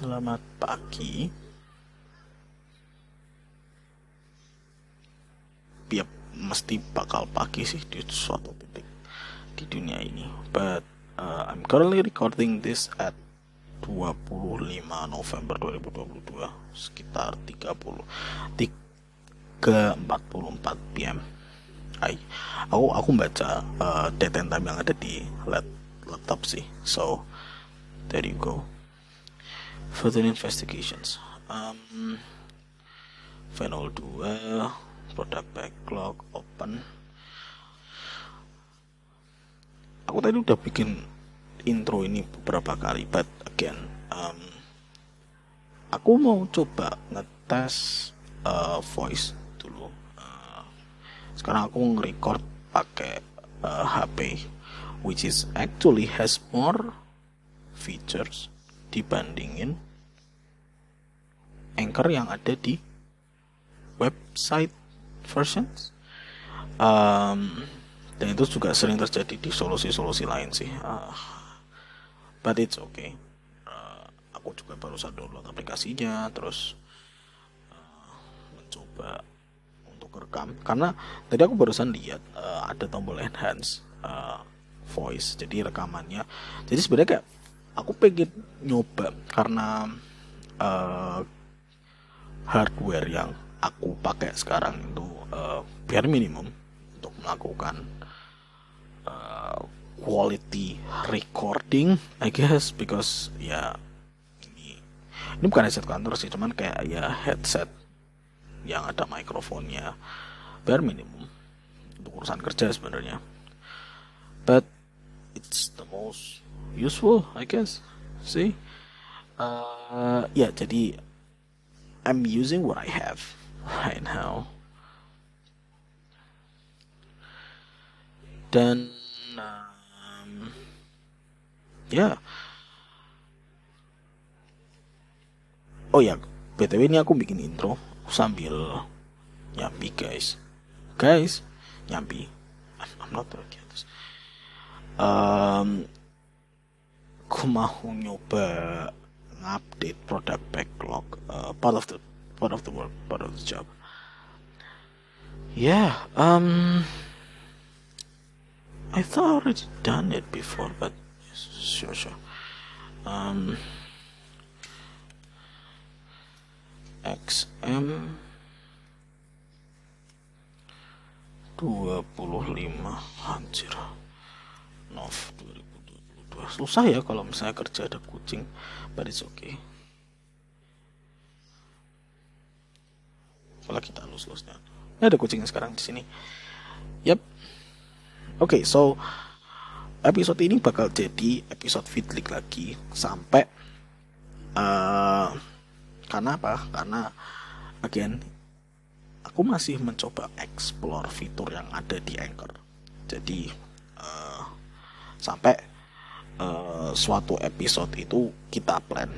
Selamat pagi. Ya mesti bakal pagi sih di suatu titik di dunia ini. But uh, I'm currently recording this at 25 November 2022 sekitar 30 3 44 PM. Ay, aku aku baca uh, date and time yang ada di laptop sih. So there you go further investigations. Um, final 2 product backlog open. Aku tadi udah bikin intro ini beberapa kali but again um, aku mau coba ngetes uh, voice dulu. Uh, sekarang aku nge-record pakai uh, HP which is actually has more features dibandingin Anchor yang ada di website versions. Um, dan itu juga sering terjadi di solusi-solusi lain sih. Uh, but it's okay. Uh, aku juga barusan download aplikasinya terus uh, mencoba untuk rekam. Karena tadi aku barusan lihat uh, ada tombol enhance uh, voice jadi rekamannya. Jadi sebenarnya kayak aku pengen nyoba karena uh, hardware yang aku pakai sekarang itu uh, bare minimum untuk melakukan uh, quality recording I guess because ya ini ini bukan headset kantor sih cuman kayak ya headset yang ada mikrofonnya bare minimum untuk urusan kerja sebenarnya. But it's the most useful I guess. See? Uh, ya yeah, jadi I'm using what I have right now. Dan um, ya yeah. oh ya btw ini aku bikin intro sambil nyambi guys. Guys nyambi. I'm, not okay um, aku mau nyoba ngupdate product backlog uh, part of the part of the work part of the job. Yeah um I thought I already done it before but sure sure. Um XM 25 anjir. Nov 2022 susah ya kalau misalnya kerja ada kucing but it's okay. Kalau kita lulus lulusnya ini ada kucing sekarang di sini. Yep. Oke okay, so episode ini bakal jadi episode fitlik lagi sampai uh, karena apa? Karena again aku masih mencoba explore fitur yang ada di Anchor. Jadi uh, sampai uh, suatu episode itu kita plan.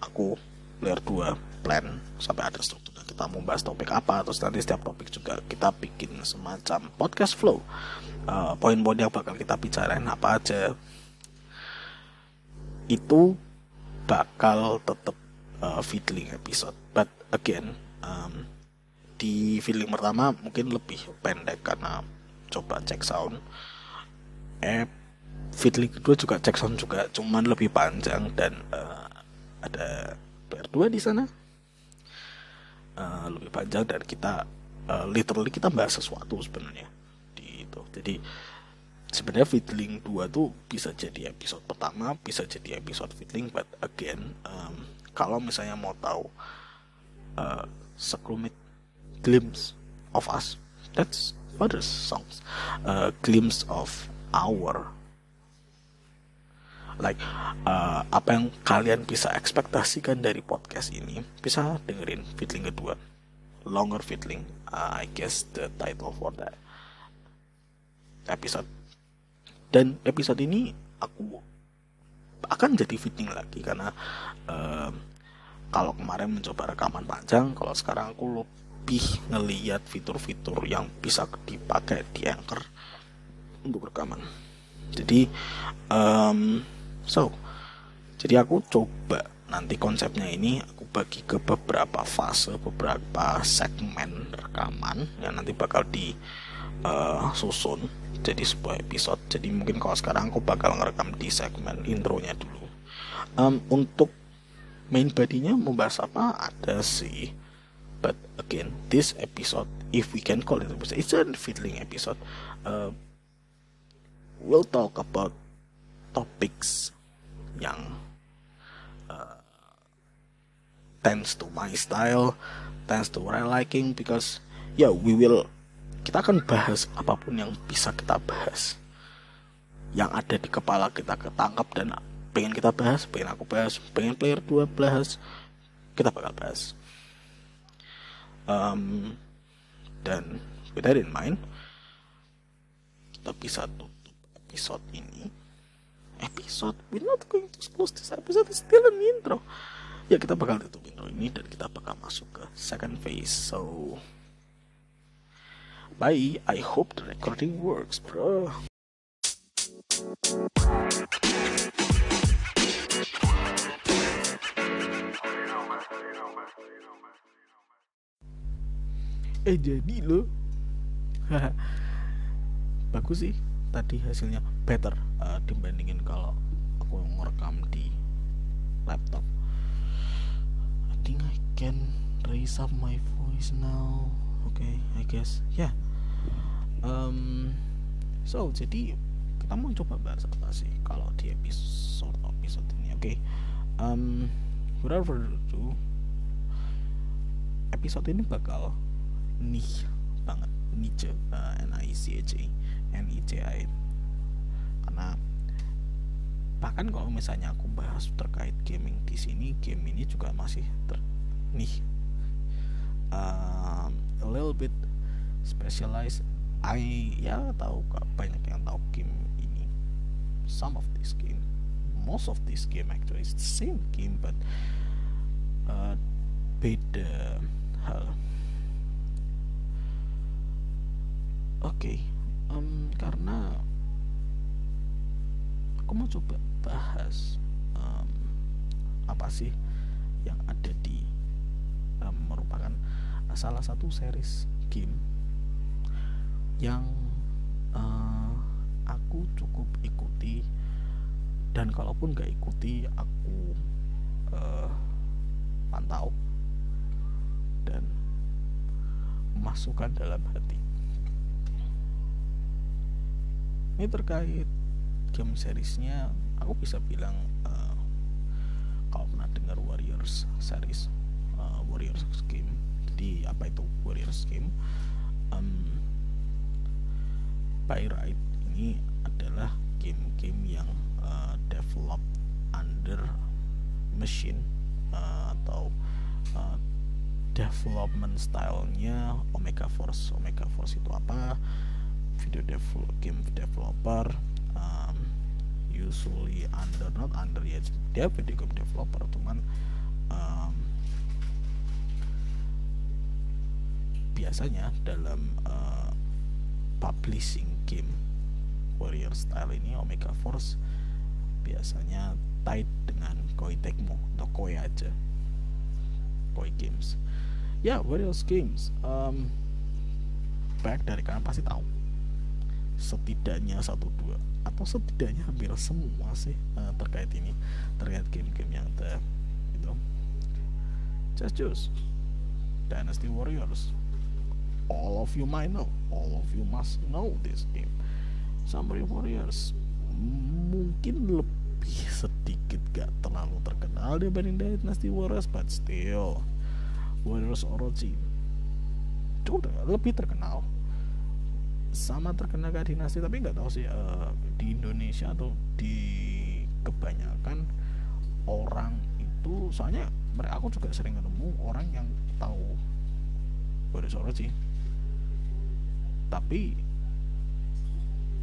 Aku player 2 plan sampai ada strukturnya. Kita mau bahas topik apa terus nanti setiap topik juga kita bikin semacam podcast flow. Uh, poin-poin yang bakal kita bicarain apa aja. Itu bakal tetap uh, feeling episode. But again um, di feeling pertama mungkin lebih pendek karena coba cek sound Fitly kedua juga cek sound juga cuman lebih panjang dan uh, ada PR2 di sana. Uh, lebih panjang dan kita uh, literally kita bahas sesuatu sebenarnya di itu. Jadi sebenarnya Fiddling 2 tuh bisa jadi episode pertama bisa jadi episode Fiddling but again um, kalau misalnya mau tahu uh, glimpse of us that's other songs uh, glimpse of our like uh, apa yang kalian bisa ekspektasikan dari podcast ini bisa dengerin fitling kedua. Longer fitling uh, I guess the title for that episode. Dan episode ini aku akan jadi fitting lagi karena uh, kalau kemarin mencoba rekaman panjang kalau sekarang aku lebih ngeliat fitur-fitur yang bisa dipakai di Anchor untuk rekaman. Jadi um, So, jadi aku coba nanti konsepnya ini aku bagi ke beberapa fase beberapa segmen rekaman yang nanti bakal di uh, susun jadi sebuah episode. Jadi mungkin kalau sekarang aku bakal ngerekam di segmen intronya dulu. Um, untuk main bodinya membahas apa? Ada sih. But again this episode if we can call it it's a fiddling episode. Uh, we'll talk about topics yang uh, tends to my style tends to what I liking because yeah we will kita akan bahas apa pun yang bisa kita bahas. Yang ada di kepala kita ketangkap dan pengen kita bahas pengen aku bahas pengen player 2 bahas kita bakal bahas. Um, dan with that in mind kita bisa tutup episode ini episode. We're not going to close this episode. It's still an intro. Ya kita bakal tutup intro ini dan kita bakal masuk ke second phase. So bye. I hope the recording works bro. Eh jadi lo? Bagus sih tadi hasilnya better uh, dibandingin kalau aku ngerekam di laptop. I think I can raise up my voice now. Okay I guess. Yeah um so jadi kita mau coba bahas apa sih kalau di episode episode ini oke? Okay? um without further ado episode ini bakal nih banget niche uh, N I C H A N I C I karena bahkan kalau misalnya aku bahas terkait gaming di sini game ini juga masih ter nih uh, a little bit specialized. I ya tahu banyak yang tahu game ini. Some of this game most of this game actually is the same game but uh, beda. Hal. Oke okay. Um, karena aku mau coba bahas um, apa sih yang ada di um, merupakan salah satu series game yang uh, aku cukup ikuti. Dan kalaupun gak ikuti aku uh, pantau dan masukkan dalam hati ini terkait game seriesnya. Aku bisa bilang uh, kalau pernah dengar Warriors series uh, Warriors game? Di apa itu Warriors game? Um, right ini adalah game-game yang uh, develop under machine uh, atau uh, development stylenya Omega Force. Omega Force itu apa video develop game developer um, usually under not under ya dia video game developer cuman um, biasanya dalam uh, publishing game warrior style ini Omega Force biasanya tied dengan Koi Tecmo atau Koi aja. Koi Games. Ya Warriors Games um, baik dari kalian pasti tahu setidaknya satu dua atau setidaknya hampir semua sih uh, terkait ini terkait game-game yang ada itu just choose Dynasty Warriors. All of you might know all of you must know this game. Samurai Warriors mungkin lebih sedikit gak terlalu terkenal dibanding Dynasty Warriors but still. Warriors Orochi itu lebih terkenal sama terkena kayak dinasti tapi nggak tahu sih uh, di Indonesia atau di kebanyakan orang itu soalnya mereka aku juga sering ketemu orang yang tahu Boris sih. Tapi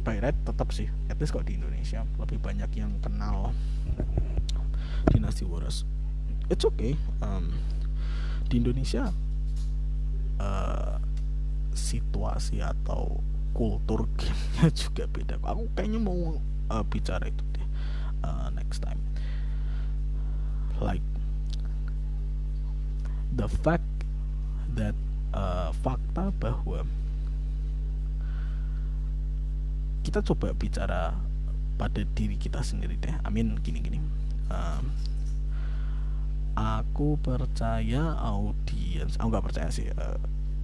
right tetap sih at least kok di Indonesia lebih banyak yang kenal dinasti Boris. It's okay um, di Indonesia uh, situasi atau kultur gamenya juga beda aku kayaknya mau uh, bicara itu deh uh, next time like the fact that uh, fakta bahwa kita coba bicara pada diri kita sendiri deh. Amin gini-gini. Um, aku percaya audiens. Aku nggak percaya sih. Uh,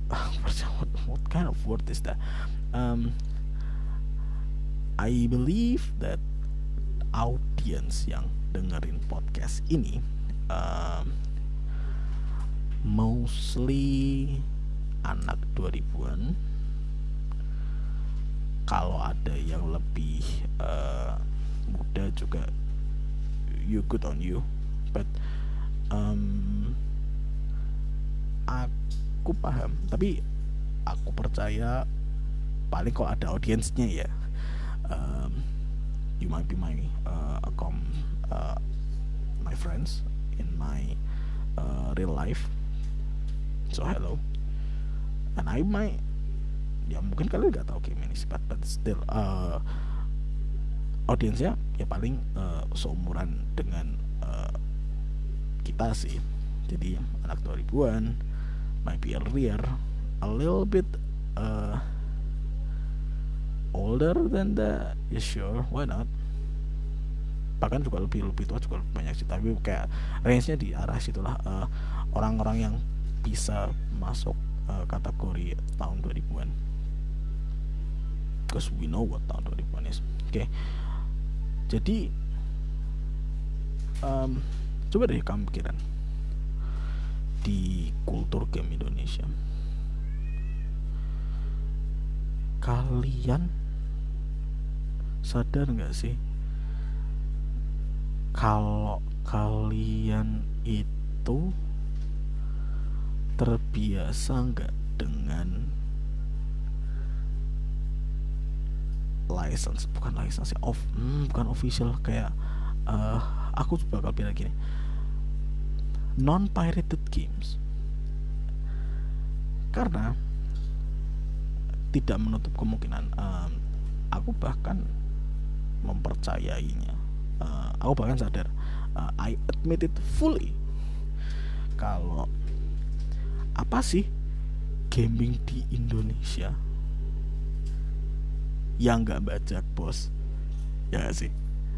what, what kind of word is that? Um, I believe that audiens yang dengerin podcast ini um, mostly anak 2000-an kalau ada yang lebih uh, muda juga you good on you but um, aku paham. Tapi aku percaya paling kok ada audiensnya ya. Um, you might be my uh, com uh, my friends in my uh, real life. So hello. And I might ya mungkin kalian nggak tahu game ini sih but, but still uh, audiensnya ya paling uh, seumuran dengan uh, kita sih. Jadi anak 2000-an might be earlier a little bit uh, older than the ya sure why not? Bahkan juga lebih lebih tua juga lebih banyak sih tapi kayak range nya di arah situlah orang orang-orang yang bisa masuk uh, kategori tahun 2000-an because we know what tahun 2000 is. Oke okay. jadi um, coba deh kamu pikiran di kultur game Indonesia. Kalian sadar nggak sih? Kalau kalian itu terbiasa nggak dengan license bukan license off hmm, bukan official kayak uh, aku bakal bilang gini non pirated games karena tidak menutup kemungkinan um, aku bahkan mempercayainya. Uh, aku bahkan sadar uh, I admit it fully. Kalau apa sih gaming di Indonesia yang nggak baca bos? Ya gak sih?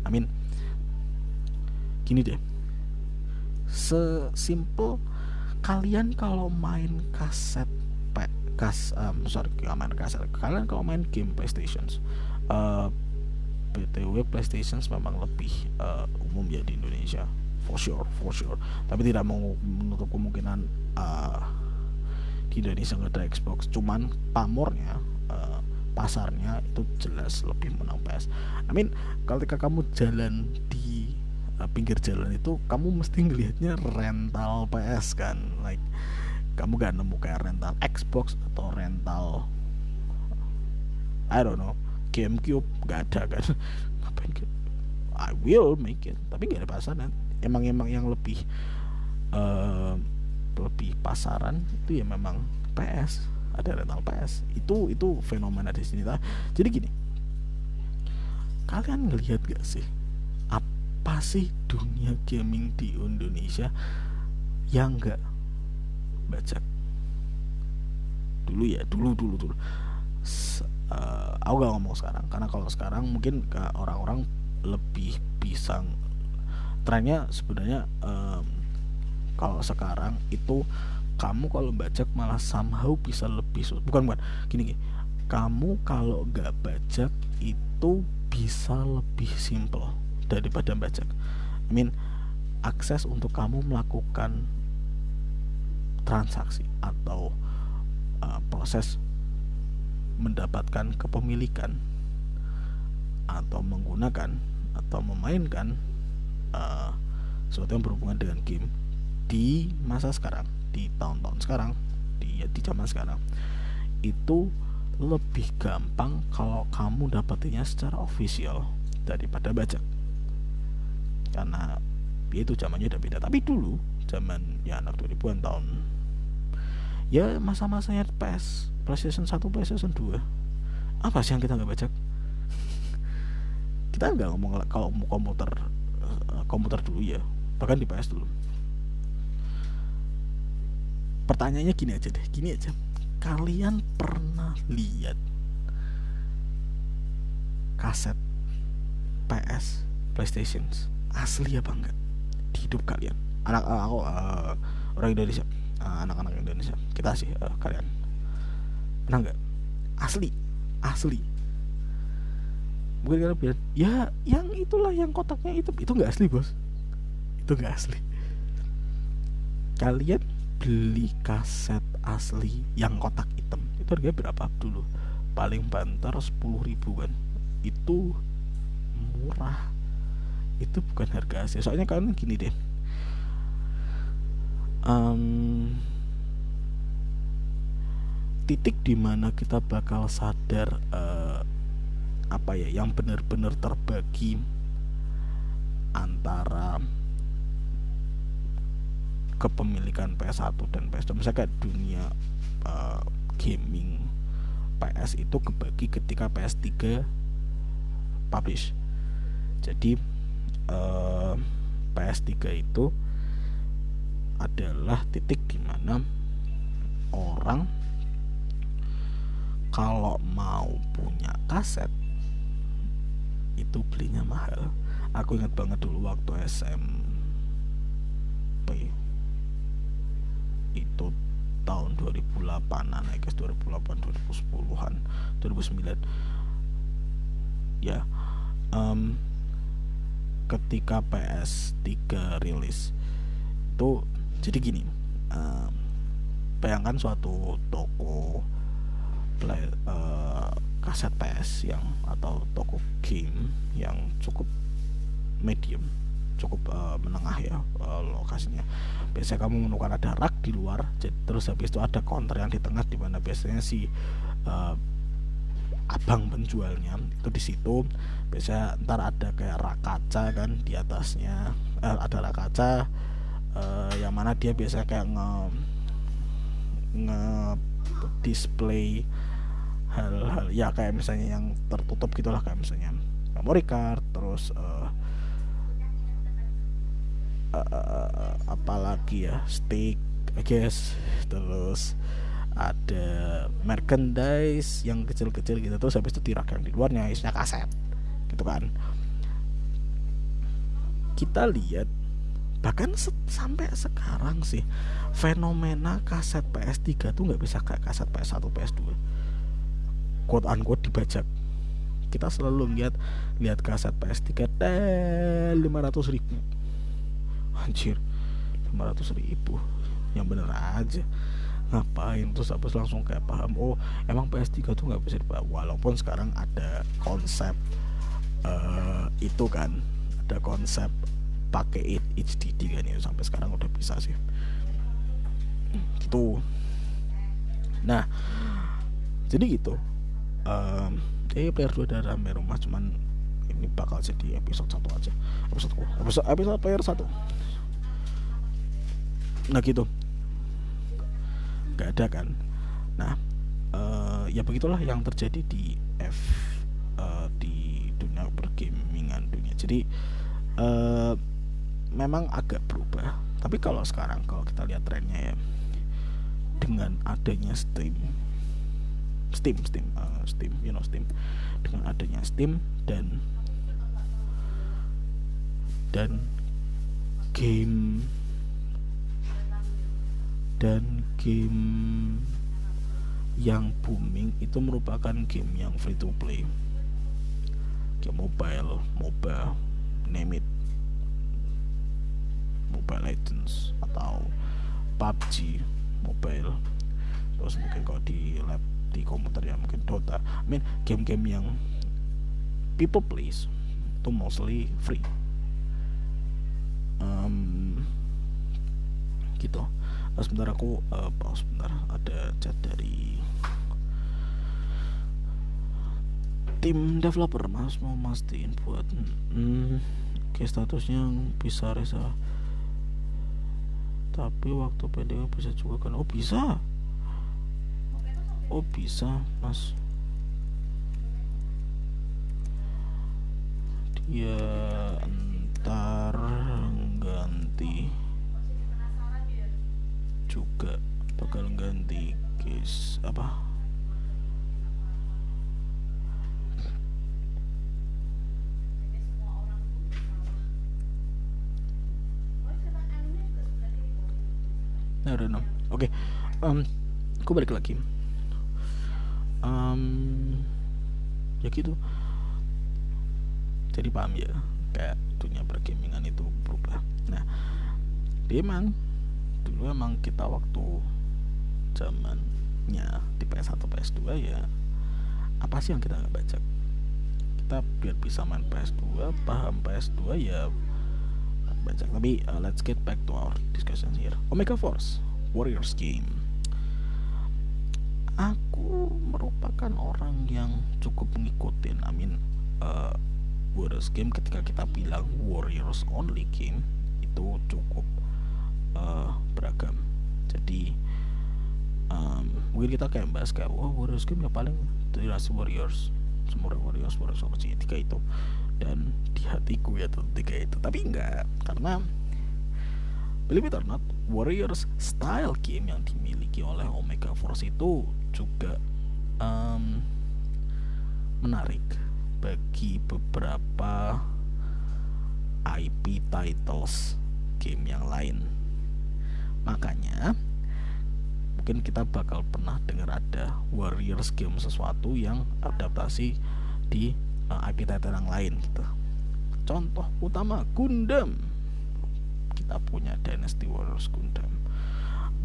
I mean gini deh sesimpel kalian kalau main kaset pe, kas um, sorry kalau main kaset. Kalian kalau main game PlayStation uh, btw PlayStation memang lebih uh, umum ya di Indonesia. For sure for sure. Tapi tidak mau menutup kemungkinan uh, di Indonesia nggak ada Xbox. Cuman pamornya uh, pasarnya itu jelas lebih menang PS. I mean ketika kamu jalan di uh, pinggir jalan itu kamu mesti ngelihatnya rental PS kan? Like kamu gak nemu kayak rental Xbox atau rental I don't know GameCube gak ada kan? Ngapain I will make it tapi gak ada pasaran. Emang emang yang lebih uh, lebih pasaran itu ya memang PS ada rental PS itu itu fenomena di sini lah jadi gini kalian ngelihat gak sih apa sih dunia gaming di Indonesia? Yang gak baca. Dulu ya dulu dulu dulu. Uh, aku gak ngomong sekarang. Karena kalau sekarang mungkin orang-orang lebih bisa trennya sebenarnya um, kalau sekarang itu kamu kalau baca malah somehow bisa lebih bukan bukan. Gini, gini. Kamu kalau nggak baca itu bisa lebih simple daripada baca I mean akses untuk kamu melakukan transaksi atau uh, proses mendapatkan kepemilikan atau menggunakan atau memainkan uh, sesuatu yang berhubungan dengan game di masa sekarang di tahun-tahun sekarang di di zaman sekarang itu lebih gampang kalau kamu dapetinnya secara official daripada baca karena itu zamannya udah beda. Tapi dulu zaman ya anak 2000-an tahun ya masa-masanya PS PlayStation 1 PlayStation 2 apa sih yang kita nggak baca? Kita nggak ngomong kalau komputer eh, komputer dulu ya. Bahkan di PS dulu. Pertanyaannya gini aja deh gini aja. Kalian pernah lihat kaset PS PlayStation asli apa enggak di hidup kalian? Anak uh, aku uh, orang Indonesia. Uh, anak-anak Indonesia. Kita sih uh, kalian. Pernah enggak? Asli. Asli. Mungkin kalian bilang ya yang itulah yang kotaknya itu. Itu enggak asli bos. Itu enggak asli. Kalian beli kaset asli yang kotak hitam. Itu harganya berapa dulu paling banter 10 ribu kan itu murah itu bukan harga asli. Soalnya kan gini deh. Um, titik di mana kita bakal sadar uh, apa ya yang benar-benar terbagi antara kepemilikan PS1 dan PS2 misalnya kayak dunia uh, gaming PS itu kebagi ketika PS3 publish. Jadi eh, PS3 itu adalah titik di mana orang kalau mau punya kaset itu belinya mahal. Aku ingat banget dulu waktu SMP itu tahun 2008an ya guys 2008 2010an 2009 ya um, ketika PS3 rilis. Itu jadi gini um, bayangkan suatu toko play, uh, kaset PS yang atau toko game yang cukup medium cukup uh, menengah ya uh, lokasinya. Biasanya kamu menemukan ada rak di luar jadi, terus habis itu ada counter yang di tengah di mana biasanya si uh, abang penjualnya itu di situ. Biasanya ntar ada kayak rak kaca kan di atasnya. Uh, ada rak kaca uh, yang mana dia biasanya kayak nge nge display hal-hal ya kayak misalnya yang tertutup gitulah kayak misalnya memory card terus uh, uh, apalagi ya stick I guess terus ada merchandise yang kecil-kecil gitu terus habis itu tirak yang di luarnya isinya kaset gitu kan. Kita lihat bahkan se sampai sekarang sih fenomena kaset PS3 tuh nggak bisa kayak kaset PS1 PS2 quote unquote dibajak. Kita selalu lihat lihat kaset PS3 teh 500 ribu. Anjir 500 ribu. Yang bener aja ngapain? Terus habis langsung kayak paham oh emang PS3 tuh nggak bisa dibawa. Walaupun sekarang ada konsep uh, itu kan ada konsep pakai HDD kan itu sampai sekarang udah bisa sih. Gitu. Nah jadi gitu. Um, eh player 2 ada rame rumah cuman ini bakal jadi episode satu aja. Episode episode episode player satu. Nah gitu nggak ada kan. Nah uh, ya begitulah yang terjadi di F uh, di dunia pergamingan dunia. Jadi uh, memang agak berubah. Tapi kalau sekarang kalau kita lihat trennya ya dengan adanya Steam Steam Steam uh, Steam you know Steam. Dengan adanya Steam dan dan game dan game yang booming itu merupakan game yang free to play. Game mobile, MOBA, name it. Mobile Legends atau PUBG mobile. Terus mungkin kalau di lab di komputer ya mungkin Dota. I mean game-game yang people plays itu mostly free. Um, gitu nah, sebentar aku uh, pause sebentar. Ada chat dari tim developer mas. Mau mastiin buat hmm, oke statusnya bisa resa tapi waktu PDW bisa juga kan? Oh bisa? Oh bisa mas. Dia ntar ganti juga bakal ganti case apa know. Oke, okay. um, aku balik lagi. Um, ya gitu. Jadi paham ya, kayak dunia pergamingan itu berubah. Nah, dia emang dulu emang kita waktu zamannya di PS1 PS2 ya apa sih yang kita nggak baca? Kita biar bisa main PS2 paham PS2 ya baca. Tapi uh, let's get back to our discussion here. Omega Force Warriors game. Aku merupakan orang yang cukup ngikutin I mean uh, Warriors game. Ketika kita bilang Warriors only game itu cukup uh, jadi um, mungkin kita kayak bahas kayak oh Warriors game ya paling dinasti Warriors semua Warriors Warriors tiga itu. Dan di hatiku ya tiga itu. Tapi enggak karena believe it or not Warriors style game yang dimiliki oleh Omega Force itu juga um, menarik bagi beberapa IP titles game yang lain. Makanya mungkin kita bakal pernah dengar ada Warriors game sesuatu yang adaptasi di uh, IP title yang lain gitu. Contoh utama Gundam. Kita punya Dynasty Warriors Gundam.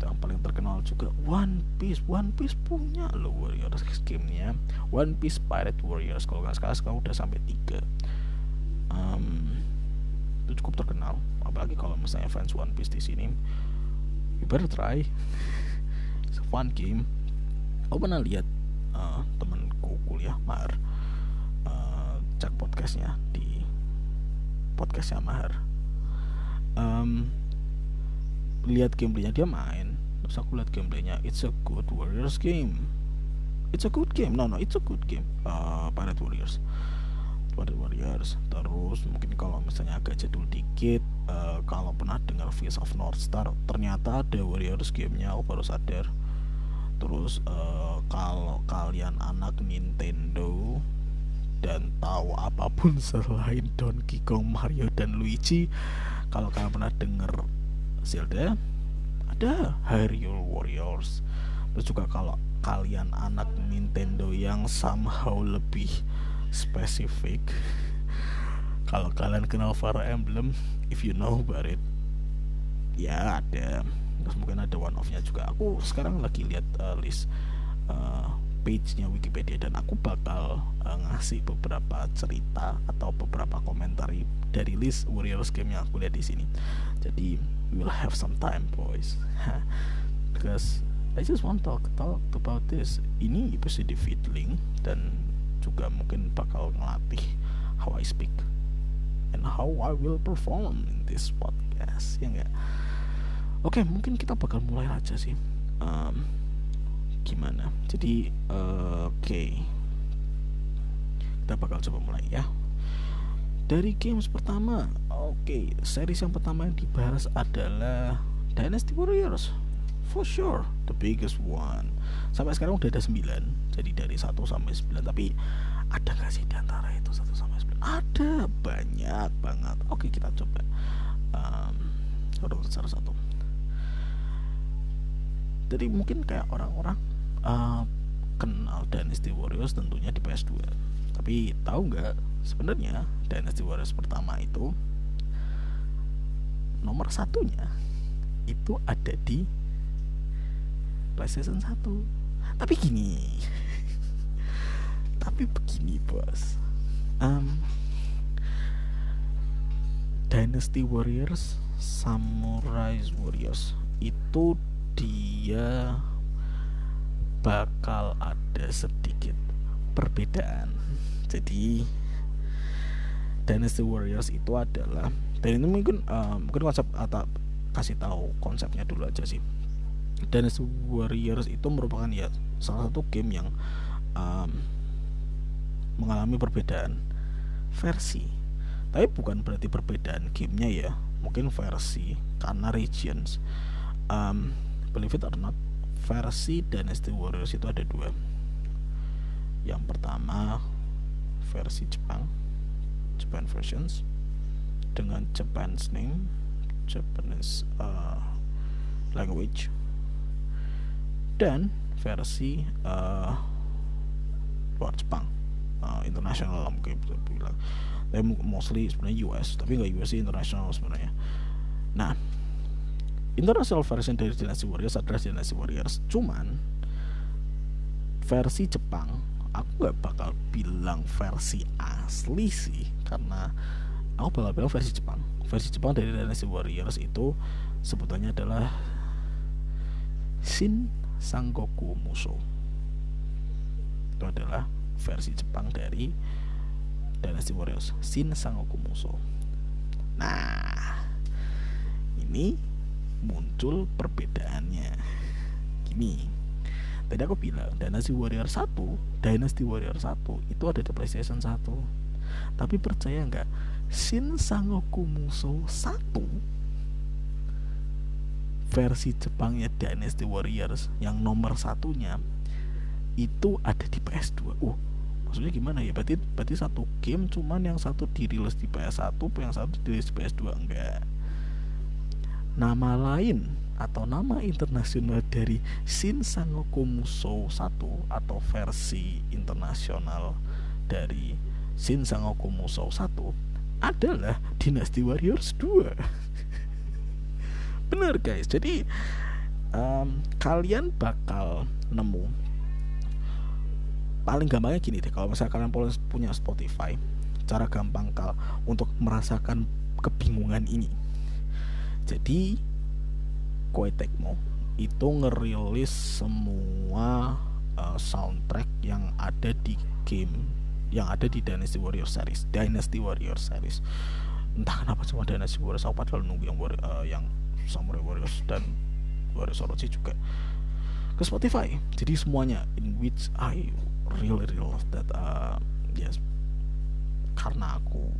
Yang paling terkenal juga. One Piece. One Piece punya lo Warriors gamenya. One Piece Pirate Warriors. Kalau nggak salah sekarang udah sampai tiga. Um, itu cukup terkenal. Apalagi kalau misalnya fans One Piece di sini you better try fun game. Aku pernah lihat uh, temanku kuliah Mar cek podcastnya di podcastnya Mahar um, lihat gameplaynya dia main. Terus aku lihat gameplaynya it's a good Warriors game. It's a good game no no it's a good game. Uh, Pirate Warriors. Pirate Warriors. Terus mungkin kalau misalnya agak jadul dikit uh, kalau pernah dengar Face of North Star ternyata ada Warriors gamenya aku baru sadar terus uh, kalau kalian anak Nintendo dan tahu apa pun selain Donkey Kong, Mario dan Luigi, kalau kalian pernah denger Zelda, ada Hyrule Warriors. Terus juga kalau kalian anak Nintendo yang somehow lebih spesifik, kalau kalian kenal Fire Emblem, if you know about it, ya ada. Mungkin ada one of-nya juga. Aku sekarang lagi lihat uh, list uh, page-nya Wikipedia dan aku bakal uh, ngasih beberapa cerita atau beberapa komentar dari list Warriors game yang aku lihat di sini. Jadi we will have some time boys. Because I just want to talk, talk about this. Ini positive feeling dan juga mungkin bakal ngelatih how I speak and how I will perform in this podcast ya enggak. Oke, mungkin kita bakal mulai aja sih. Um, gimana? Jadi uh, oke. Okay. kita bakal coba mulai ya. Dari games pertama oke. Okay, series yang pertama yang dibahas adalah Dynasty Warriors for sure the biggest one. Sampai sekarang udah ada 9 jadi dari 1 sampai 9 tapi ada gak sih di antara itu 1 sampai 9 ada banyak banget. Oke kita coba. Um, satu satu jadi mungkin kayak orang-orang uh, kenal Dynasty Warriors tentunya di PS2 tapi tahu nggak sebenarnya Dynasty Warriors pertama itu nomor satunya itu ada di PlayStation 1 tapi gini tapi begini bos. Um, Dynasty Warriors Samurai Warriors itu dia bakal ada sedikit perbedaan. Jadi Dynasty Warriors itu adalah dan ini mungkin uh, mungkin konsep atau kasih tahu konsepnya dulu aja sih. Dynasty Warriors itu merupakan ya salah satu game yang um, mengalami perbedaan versi. Tapi bukan berarti perbedaan gamenya ya, mungkin versi karena regions. Um, believe it or not, versi Dynasty Warriors itu ada dua. Yang pertama versi Jepang Japan versions dengan Japanese name Japanese uh, language. Dan versi uh, luar Jepang uh, internasional mungkin bisa bilang tapi mostly sebenarnya US tapi nggak US sih internasional sebenarnya. Nah international version dari Dynasty Warriors adalah Dynasty Warriors. Cuman versi Jepang aku nggak bakal bilang versi asli sih karena aku bakal bilang versi Jepang. Versi Jepang dari Dynasty Warriors itu sebetulnya adalah Shin Sangoku Musou. Itu adalah versi Jepang dari Dynasty Warriors. Shin Sangoku Musou. Nah ini muncul perbedaannya. Gini tadi aku bilang Dynasty Warrior 1 Dynasty Warrior 1 itu ada di PlayStation 1 tapi percaya nggak Shin Sangoku Musou 1 versi Jepangnya Dynasty Warriors yang nomor satunya itu ada di PS2 uh maksudnya gimana ya? Berarti berarti satu game cuman yang satu dirilis di PS1 yang satu dirilis di PS2 enggak nama lain atau nama internasional dari Shin Sangoku Musou 1 atau versi internasional dari Shin Sangoku Musou 1 adalah Dynasty Warriors 2 bener guys. Jadi um, kalian bakal nemu. Paling gampangnya gini deh kalau misalnya kalian punya Spotify cara gampang kal untuk merasakan kebingungan ini jadi Koei Tecmo itu ngerilis semua uh, soundtrack yang ada di game yang ada di Dynasty Warriors series. Dynasty Warriors series. Entah kenapa cuma Dynasty Warriors aku padahal nunggu yang uh, yang Samurai Warriors dan Warriors Orochi juga ke Spotify. Jadi semuanya in which I really really love that uh, yes. Karena aku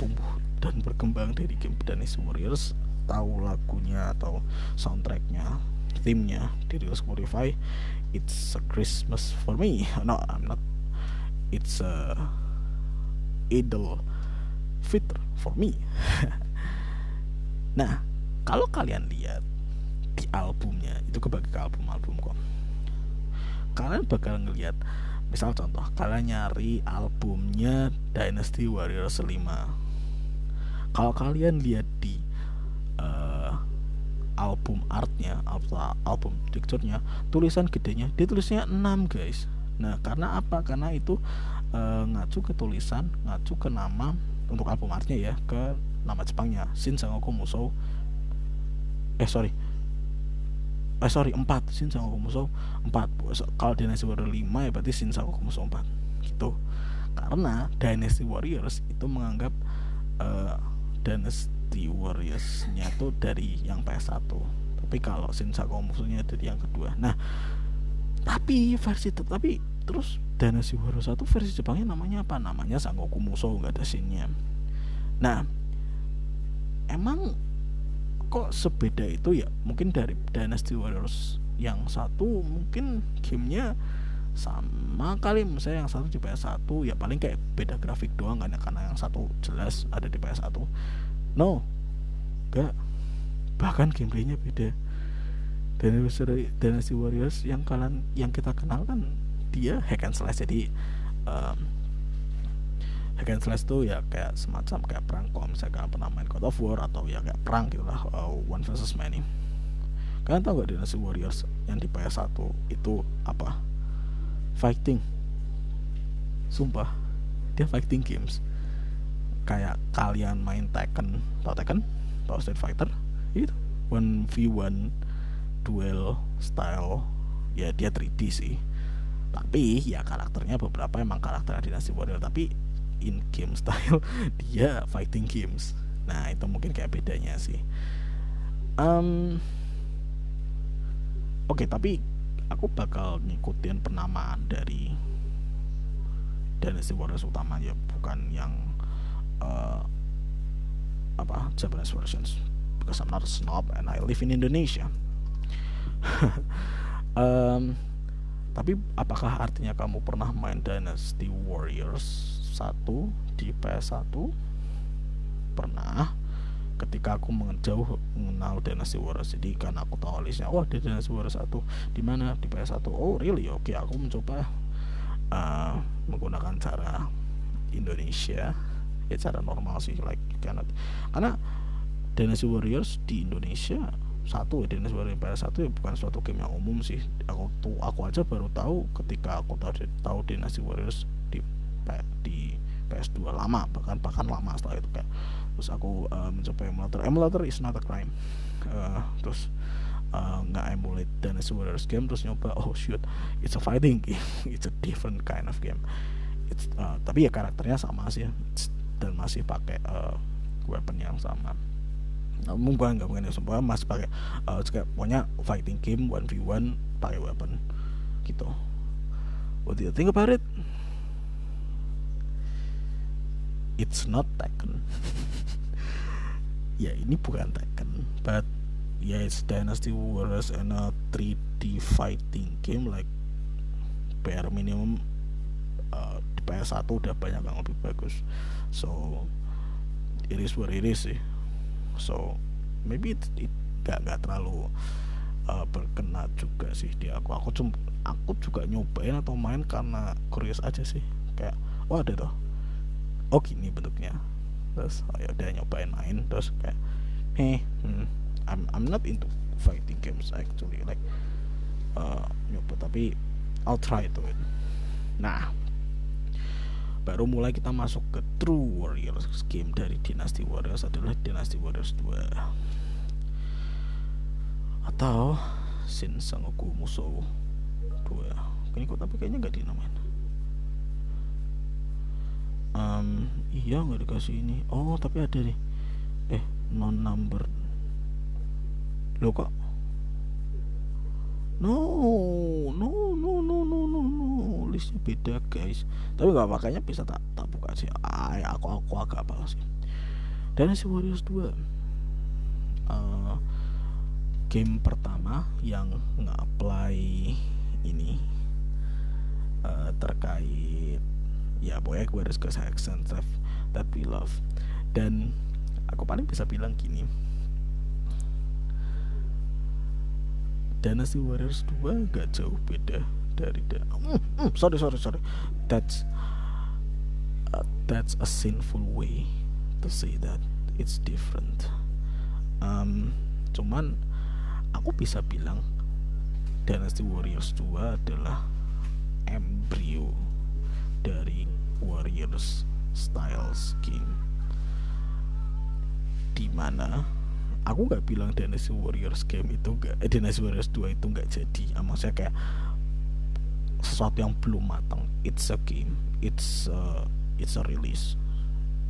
tumbuh dan berkembang dari game Dynasty Warriors tahu lagunya atau soundtracknya theme-nya di Spotify it's a Christmas for me. No I'm not. It's a Idul Fitr for me. Nah kalau kalian lihat di albumnya itu kebagi ke album-album kok. Kalian bakal ngelihat misal contoh kalian nyari albumnya Dynasty Warriors 5 kalau kalian lihat di album artnya album, album picture-nya tulisan gedenya dia tulisnya 6 guys. Nah karena apa? Karena itu e, ngacu ke tulisan ngacu ke nama untuk album artnya ya ke nama Jepangnya Shin Sangoku Musou. Eh sorry. Eh sorry 4 Shin Sangoku Musou 4 kalau Dynasty Warriors 5 ya berarti Shin Sangoku Musou 4 gitu. Karena Dynasty Warriors itu menganggap uh, Dynasty di Warriors-nya tuh dari yang PS1 tapi kalau Shinsaku musuhnya dari yang kedua. Nah tapi versi tapi terus Dynasty Warriors 1 versi Jepangnya namanya apa? Namanya Sangoku Musou nggak ada sinnya nah emang kok sebeda itu ya? Mungkin dari Dynasty Warriors yang satu mungkin gamenya sama kali. Misalnya yang satu di PS1 ya paling kayak beda grafik doang kan ya karena yang satu jelas ada di PS1 no. Enggak. Bahkan gameplaynya beda. Dynasty, Dynasty Warriors yang kalian yang kita kenal kan dia hack and slash. Jadi um, hack and slash tuh ya kayak semacam kayak perang kalau misalnya pernah main God of War atau ya kayak perang gitu lah uh, one versus many. Kalian tahu gak Dynasty Warriors yang di PS1 itu apa? Fighting. Sumpah. Dia fighting games kayak kalian main Tekken tau Tekken? Tau Street Fighter? Itu one v one duel style. Ya dia 3D sih. Tapi ya karakternya beberapa emang karakter Dynasty Warrior. Tapi in game style dia fighting games. Nah itu mungkin kayak bedanya sih. Um, oke okay, tapi aku bakal ngikutin penamaan dari Dynasty Warriors utama ya. Bukan yang uh, apa Japanese versions. Because I'm not a snob and I live in Indonesia. Um, tapi apakah artinya kamu pernah main Dynasty Warriors 1 di PS1 pernah. Ketika aku menjauh mengenal Dynasty Warriors jadi karena aku tahu listnya oh di Dynasty Warriors 1 di mana? Di PS1 oh really? Oke okay, aku mencoba uh, menggunakan cara Indonesia ya cara normal sih like cannot karena Dynasty Warriors di Indonesia satu ya Dynasty Warriors PS1 ya bukan suatu game yang umum sih. Aku tuh aku aja baru tahu ketika aku tahu tahu Dynasty Warriors di di PS2 lama bahkan bahkan lama setelah itu kayak terus aku uh, mencoba emulator. Emulator is not a crime. Uh, terus uh, nggak emulate dan Warriors game terus nyoba oh shoot it's a fighting game. It's a different kind of game. It's, uh, tapi ya karakternya sama sih dan masih pakai uh, weapon yang sama. Nah, mungkin nggak mungkin semua masih pakai uh, juga pokoknya fighting game one v one pakai weapon gitu. What do you think about it? It's not Tekken. Ya ini bukan Tekken but yeah it's Dynasty Warriors and a 3D fighting game like bare minimum uh, di PS1 udah banyak yang lebih bagus so it is what it is sih. So maybe it, it gak, gak terlalu uh, berkena juga sih di aku. Aku cuma aku juga nyobain atau main karena curious aja sih. Kayak wah ada tuh oh gini bentuknya. Terus oh ya nyobain main. Terus kayak hey hmm, I'm I'm not into fighting games actually like uh, nyoba tapi I'll try to it. Nah baru mulai kita masuk ke True Warriors game dari Dynasty Warriors adalah Dynasty Warriors 2 atau Shin Sangoku Musou 2 ini kok tapi kayaknya nggak dinamain. Um, iya nggak dikasih ini. Oh tapi ada nih. Eh non number. Lo kok no no no no no no no. Listnya beda guys. Tapi nggak makanya bisa tak tak buka sih. Ay aku aku agak apa sih. Si Warriors 2 uh, eh, game pertama yang nge-apply ini uh, terkait ya pokoknya gue harus ke that, that we love. Dan aku paling bisa bilang gini Dynasty Warriors 2 gak jauh beda dari da mm, mm, sorry sorry sorry. That's uh, that's a sinful way to say that it's different. Um, cuman aku bisa bilang Dynasty Warriors 2 adalah embrio dari Warriors style game. Di mana aku nggak bilang Dynasty Warriors game itu gak eh, Dynasty Warriors 2 itu nggak jadi. Ah, maksudnya kayak sesuatu yang belum matang. It's a game. It's a, it's a release.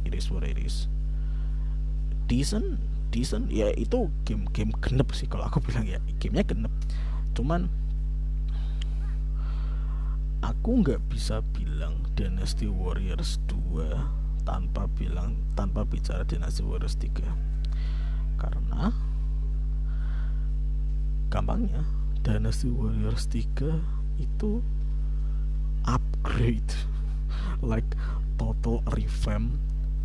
It is what it is. Decent decent. Ya itu game game genep sih kalau aku bilang ya. Gamenya genep. Cuman aku nggak bisa bilang Dynasty Warriors 2 tanpa bilang tanpa bicara Dynasty Warriors 3 karena gampangnya Dynasty Warriors 3 itu upgrade. Like total revamp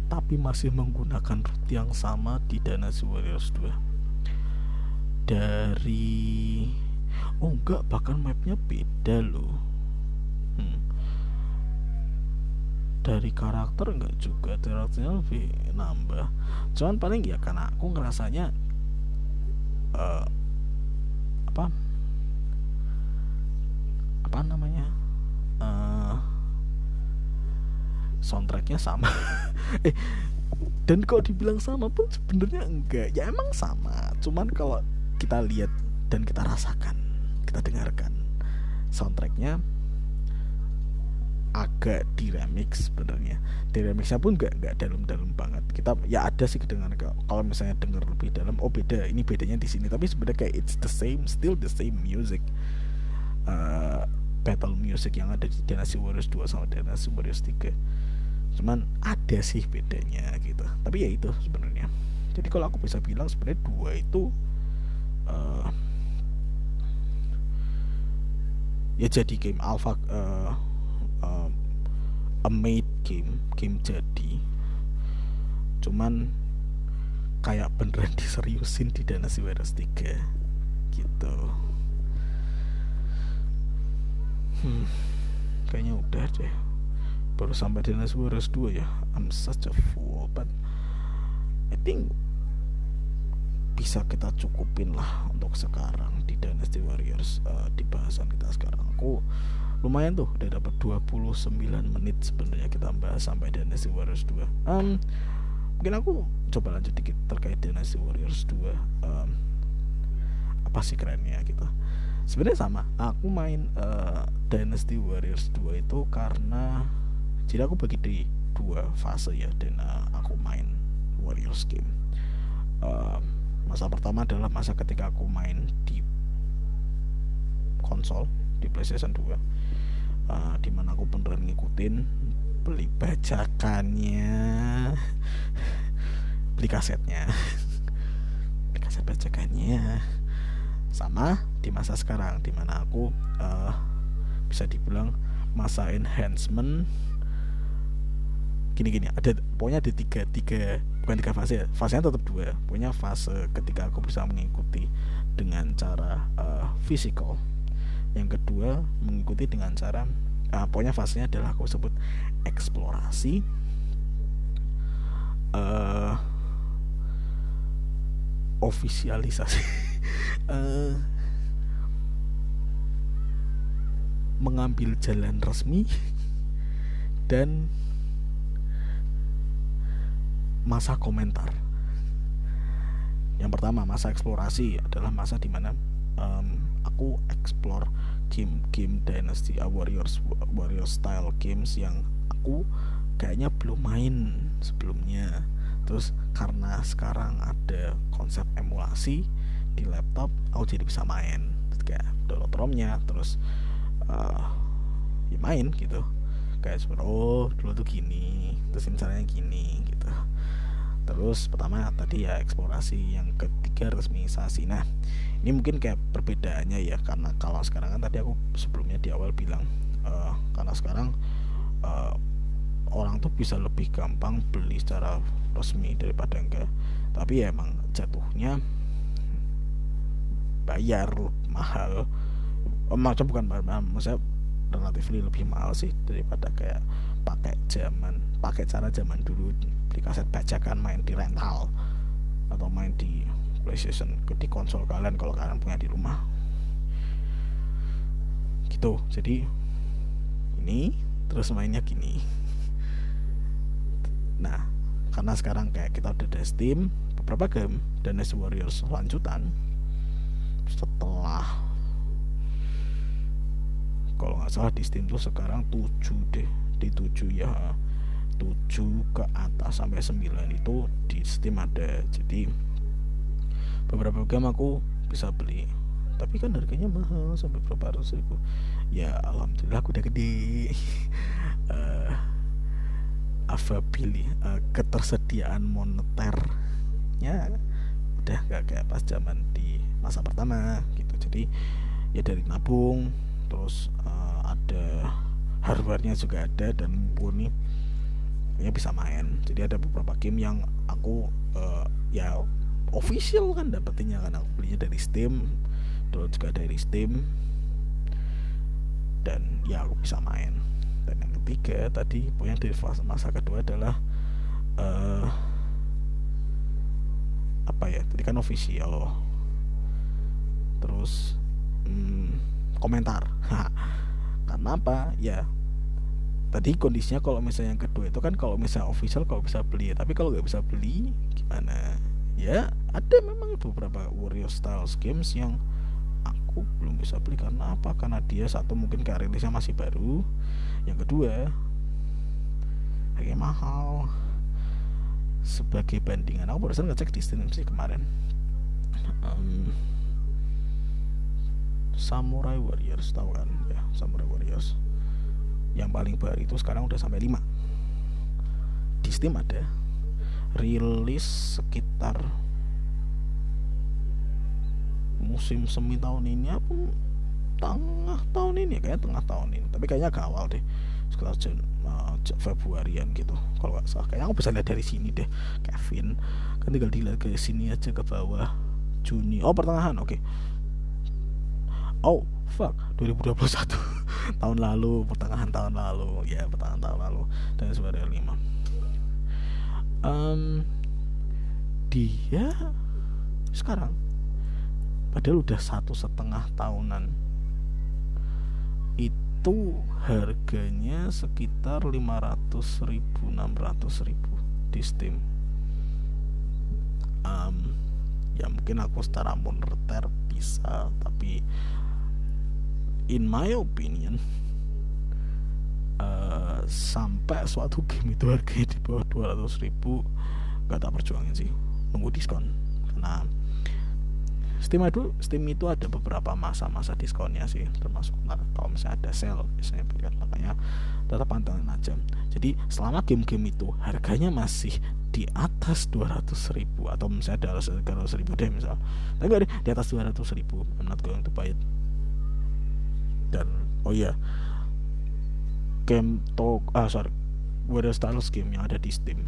tapi masih menggunakan root yang sama di Dynasty Warriors 2 dari oh enggak bahkan mapnya beda loh dari karakter enggak juga karakternya lebih nambah. Cuman paling ya karena aku ngerasanya uh, apa? Apa namanya? Uh, soundtracknya sama. Eh dan kok dibilang sama pun sebenarnya enggak. Ya emang sama. Cuman kalau kita lihat dan kita rasakan kita dengarkan soundtracknya agak diremix sebenarnya. Remixnya pun nggak nggak dalam-dalam banget. Kita ya ada sih kedengaran kalau misalnya dengar lebih dalam oh beda ini bedanya di sini. Tapi sebenarnya kayak it's the same still the same music. Uh, battle music yang ada di Dynasty Warriors 2 sama Dynasty Warriors 3 cuman ada sih bedanya gitu. Tapi ya itu sebenarnya. Jadi kalau aku bisa bilang sebenarnya dua itu uh, ya jadi game alpha uh, uh, a made game game jadi. Cuman kayak beneran diseriusin di Dynasty Warriors 3 gitu. Hmm, kayaknya udah deh. Baru sampai Dynasty Warriors 2 ya. I'm such a fool but I think bisa kita cukupin lah untuk sekarang di Dynasty Warriors uh, di bahasan kita sekarang. Aku lumayan tuh udah dapat 29 menit sebenarnya kita bahas sampai Dynasty Warriors 2 um, mungkin aku coba lanjut dikit terkait Dynasty Warriors 2 um, apa sih kerennya gitu? Sebenarnya sama aku main uh, Dynasty Warriors 2 itu karena jadi aku bagi di dua fase ya dan uh, aku main Warriors game. Uh, masa pertama adalah masa ketika aku main di konsol di PlayStation 2 uh, di mana aku beneran ngikutin beli bajakannya. Beli kasetnya. Beli kaset bajakannya. Sama di masa sekarang di mana aku uh, bisa dibilang masa enhancement. Gini gini ada pokoknya ada tiga tiga bukan tiga fase ya fasenya tetap dua. Pokoknya fase ketika aku bisa mengikuti dengan cara uh, physical yang kedua mengikuti dengan cara uh, pokoknya fasenya adalah aku sebut eksplorasi uh, ofisialisasi uh, mengambil jalan resmi dan masa komentar. Yang pertama masa eksplorasi adalah masa di mana um, aku explore game-game Dynasty uh, Warriors Warriors style games yang aku kayaknya belum main sebelumnya. Terus karena sekarang ada konsep emulasi di laptop, aku jadi bisa main. Kayak download ROM-nya, terus uh, ya main gitu. Kayak seperti oh dulu tuh gini, terus misalnya gini gitu terus pertama tadi ya eksplorasi yang ketiga resmisasi nah ini mungkin kayak perbedaannya ya karena kalau sekarang kan tadi aku sebelumnya di awal bilang uh, karena sekarang uh, orang tuh bisa lebih gampang beli secara resmi daripada enggak. Tapi ya emang jatuhnya bayar mahal. Oh, macam bukan mahal maksudnya relatif lebih mahal sih daripada kayak pakai zaman pakai cara zaman dulu di kaset bajakan main di rental atau main di PlayStation di konsol kalian kalau kalian punya di rumah. Gitu. Jadi ini terus mainnya gini. Nah karena sekarang kayak kita udah ada Steam beberapa game Dynasty Warriors lanjutan setelah kalau nggak salah di Steam tuh sekarang 7 deh di 7 ya 7 ke atas sampai 9 itu di Steam ada. Jadi beberapa game aku bisa beli. Tapi kan harganya mahal sampai berapa ratus ribu. Ya alhamdulillah aku udah gede. Uh, apa pilih uh, ketersediaan moneternya udah gak kayak pas zaman di masa pertama gitu. Jadi ya dari nabung terus uh, ada hardwarenya juga ada dan mumpuni ya bisa main. Jadi ada beberapa game yang aku uh, ya official kan dapetinnya kan. Aku belinya dari Steam download juga dari Steam. Dan ya aku bisa main. Dan yang ketiga tadi poin dari fase masa kedua adalah uh, apa ya? Tadi kan official. Terus hmm, komentar. Karena apa? Ya tadi kondisinya kalau misalnya yang kedua itu kan kalau misalnya official kalau bisa beli. Tapi kalau nggak bisa beli gimana? Ya ada memang beberapa warrior style games yang aku belum bisa beli. Karena apa? Karena dia satu mungkin kayak masih baru. Yang kedua harganya mahal. Sebagai bandingan aku barusan ngecek di Steam sih kemarin. Um, Samurai Warriors tahu kan? Ya Samurai Warriors yang paling baru itu sekarang udah sampai 5 di Steam ada rilis sekitar musim semi tahun ini apa? Tengah tahun ini kayak tengah tahun ini. Tapi kayaknya agak awal deh sekitar Jan, uh, Februarian gitu kalau nggak salah. Kayaknya aku bisa lihat dari sini deh Kevin. Kan tinggal dilihat ke sini aja ke bawah. Juni. Oh pertengahan oke. okay. Oh fuck. 2021 tahun lalu pertengahan tahun lalu. Ya pertengahan tahun lalu. Dan sebenarnya lima. Um, dia sekarang padahal udah satu setengah tahunan. Itu harganya sekitar 500 ribu 600 ribu di Steam. Um, ya mungkin aku secara moneter bisa tapi in my opinion uh, sampai suatu game itu harganya di bawah 200 ribu gak tak perjuangin sih. Nunggu diskon. Karena Steam itu Steam itu ada beberapa masa-masa diskonnya sih termasuk kalau misalnya ada sale biasanya berikan makanya tetap pantengin aja. Jadi selama game-game itu harganya masih di atas 200 ribu atau misalnya ada 200 ribu deh misal. Tapi di atas 200 ribu I'm not going to dan oh iya game talk ah sorry Warrior Styles game yang ada di Steam.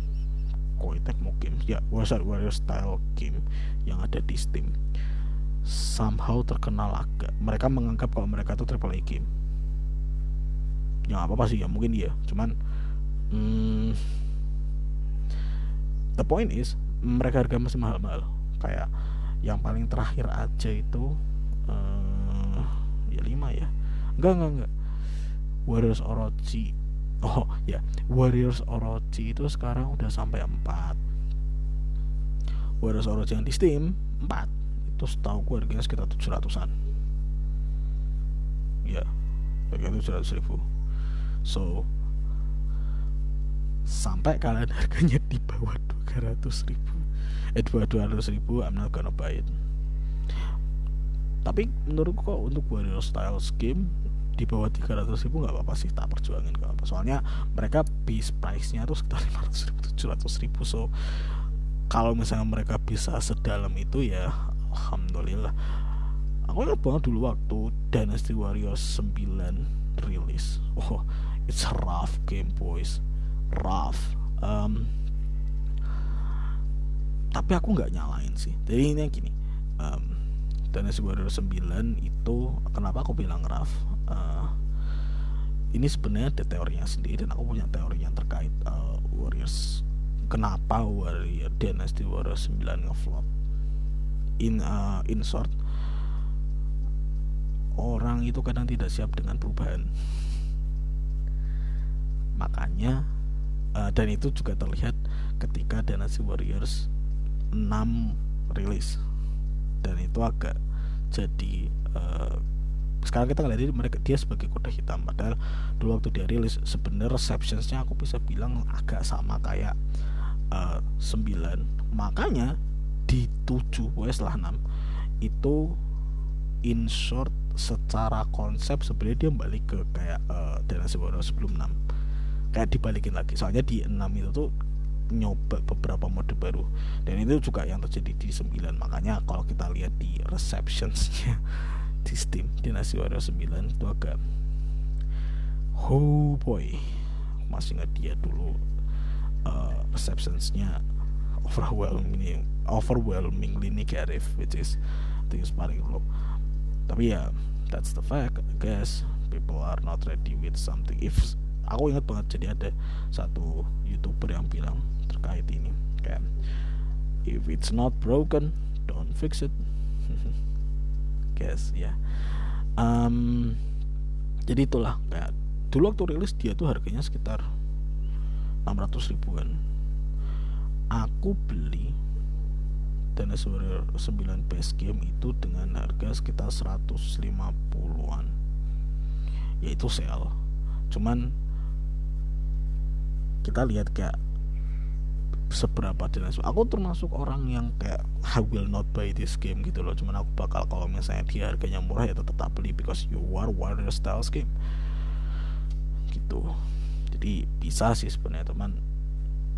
Koei Tecmo Games ya sorry Warrior Style game yang ada di Steam. Somehow terkenal agak. Mereka menganggap kalau mereka itu triple A game. Ya apa apa sih ya mungkin dia cuman hmm, the point is mereka harga masih mahal-mahal. Kayak yang paling terakhir aja itu uh, ya lima ya enggak enggak enggak. Warriors Orochi. Oh ya. Warriors Orochi itu sekarang udah sampai 4 Warriors Orochi yang di Steam 4 itu setahu gue harganya sekitar 700an ya harganya 700 ribu. So sampai kalian harganya di bawah 200 ribu. Eh di bawah 200 ribu I'm not gonna buy it. Tapi menurutku kok untuk warrior style scheme di bawah 300 ribu nggak apa-apa sih tak perjuangin gak apa soalnya mereka base price nya tuh sekitar 500 ribu 700 ribu. So kalau misalnya mereka bisa sedalam itu ya alhamdulillah. Aku ingat banget dulu waktu Dynasty Warriors 9 rilis. Oh it's a rough game boys. Rough. Um, tapi aku nggak nyalain sih. Jadi ini yang gini um, Dynasty Warriors 9 itu kenapa aku bilang rough uh, ini sebenarnya ada teorinya sendiri dan aku punya teori yang terkait uh, Warriors. Kenapa Warrior Dynasty Warriors 9 ngeflop? In uh, in short orang itu kadang tidak siap dengan perubahan. Makanya uh, dan itu juga terlihat ketika Dynasty Warriors 6 rilis. Dan itu agak jadi uh, sekarang kita ngeliat mereka dia sebagai kuda hitam. Padahal dulu waktu dia rilis sebenarnya receptionsnya aku bisa bilang agak sama kayak uh, 9 makanya di 7 pokoknya setelah 6 itu in short secara konsep sebenarnya dia balik ke kayak uh, sebelum 6 kayak dibalikin lagi. Soalnya di 6 itu tuh nyoba beberapa mode baru. Dan itu juga yang terjadi di 9 makanya kalau kita lihat di receptionsnya di Steam Dynasty Warrior 9 itu agak oh boy masih ingat dia dulu uh, receptionsnya overwhelming overwhelmingly negative which is I think is paling low. Tapi ya that's the fact I guess. People are not ready with something. If aku ingat banget jadi ada satu youtuber yang bilang terkait ini kayak if it's not broken don't fix it guess ya. Um, jadi itulah kayak dulu waktu rilis dia tuh harganya sekitar 600 ribuan. Aku beli Dynasty Warrior 9 base game itu dengan harga sekitar 150-an yaitu sale. Cuman kita lihat kayak seberapa Dynasty aku termasuk orang yang kayak I will not buy this game gitu loh. Cuman aku bakal kalau misalnya dia harganya murah ya tetap beli because you are warrior style game. Gitu. Jadi bisa sih sebenarnya teman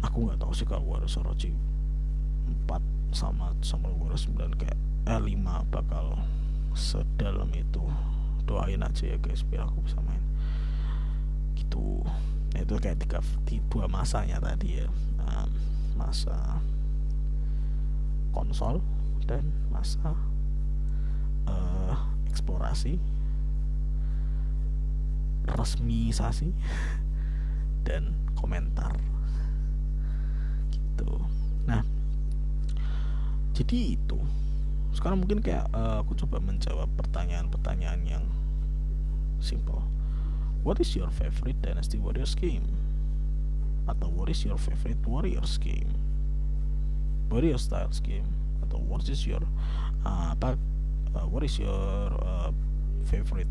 aku nggak tahu sih kalau Warriors Orochi 4 sama sama Warriors 9 kayak eh 5 bakal sedalam itu. Doain aja ya guys biar aku bisa main. Gitu. Nah, itu kayak tiga dua masanya tadi ya. Um, masa konsol dan masa uh, eksplorasi resmisasi dan komentar. Gitu. Nah jadi itu. Sekarang mungkin kayak uh, aku coba menjawab pertanyaan-pertanyaan yang simple. What is your favorite dynasty warriors game atau what is your favorite warriors game? Warrior styles game. Atau what is your uh, apa uh, what is your uh, favorite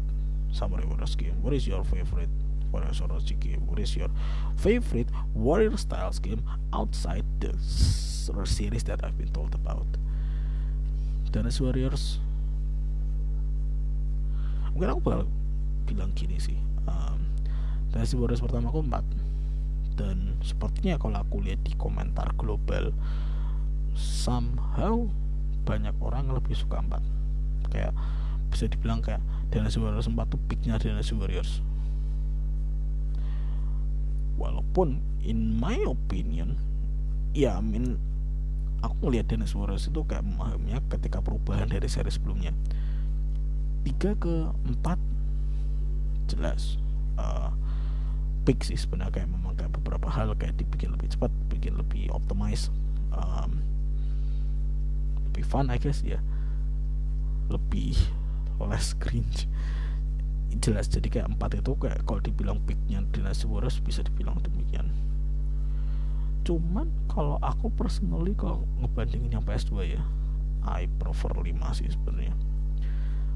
samurai warriors game? What is your favorite warrior styles game? What is your favorite warrior styles game outside the series that I've been told about? Dynasty Warriors. Mungkin aku bakal bilang gini sih um, Dynasty Warriors pertama aku 4 dan sepertinya kalau aku lihat di komentar global somehow banyak orang lebih suka 4 kayak bisa dibilang kayak Dynasty Warriors 4 tuh peaknya Dynasty Warriors. Walaupun in my opinion ya I mean aku ngelihat Dennis Suarez itu kayak memahaminya ketika perubahan dari seri sebelumnya. Tiga ke empat jelas. Uh, big sih sebenarnya kayak memang kayak beberapa hal kayak dibikin lebih cepat bikin lebih optimize um, lebih fun I guess ya. Lebih less cringe. Jelas jadi kayak empat itu kayak kalau dibilang peaknya Dynasty Warriors bisa dibilang demikian. Cuman kalau aku personally kalau ngebandingin yang PS2 ya I prefer 5 sih sebenarnya.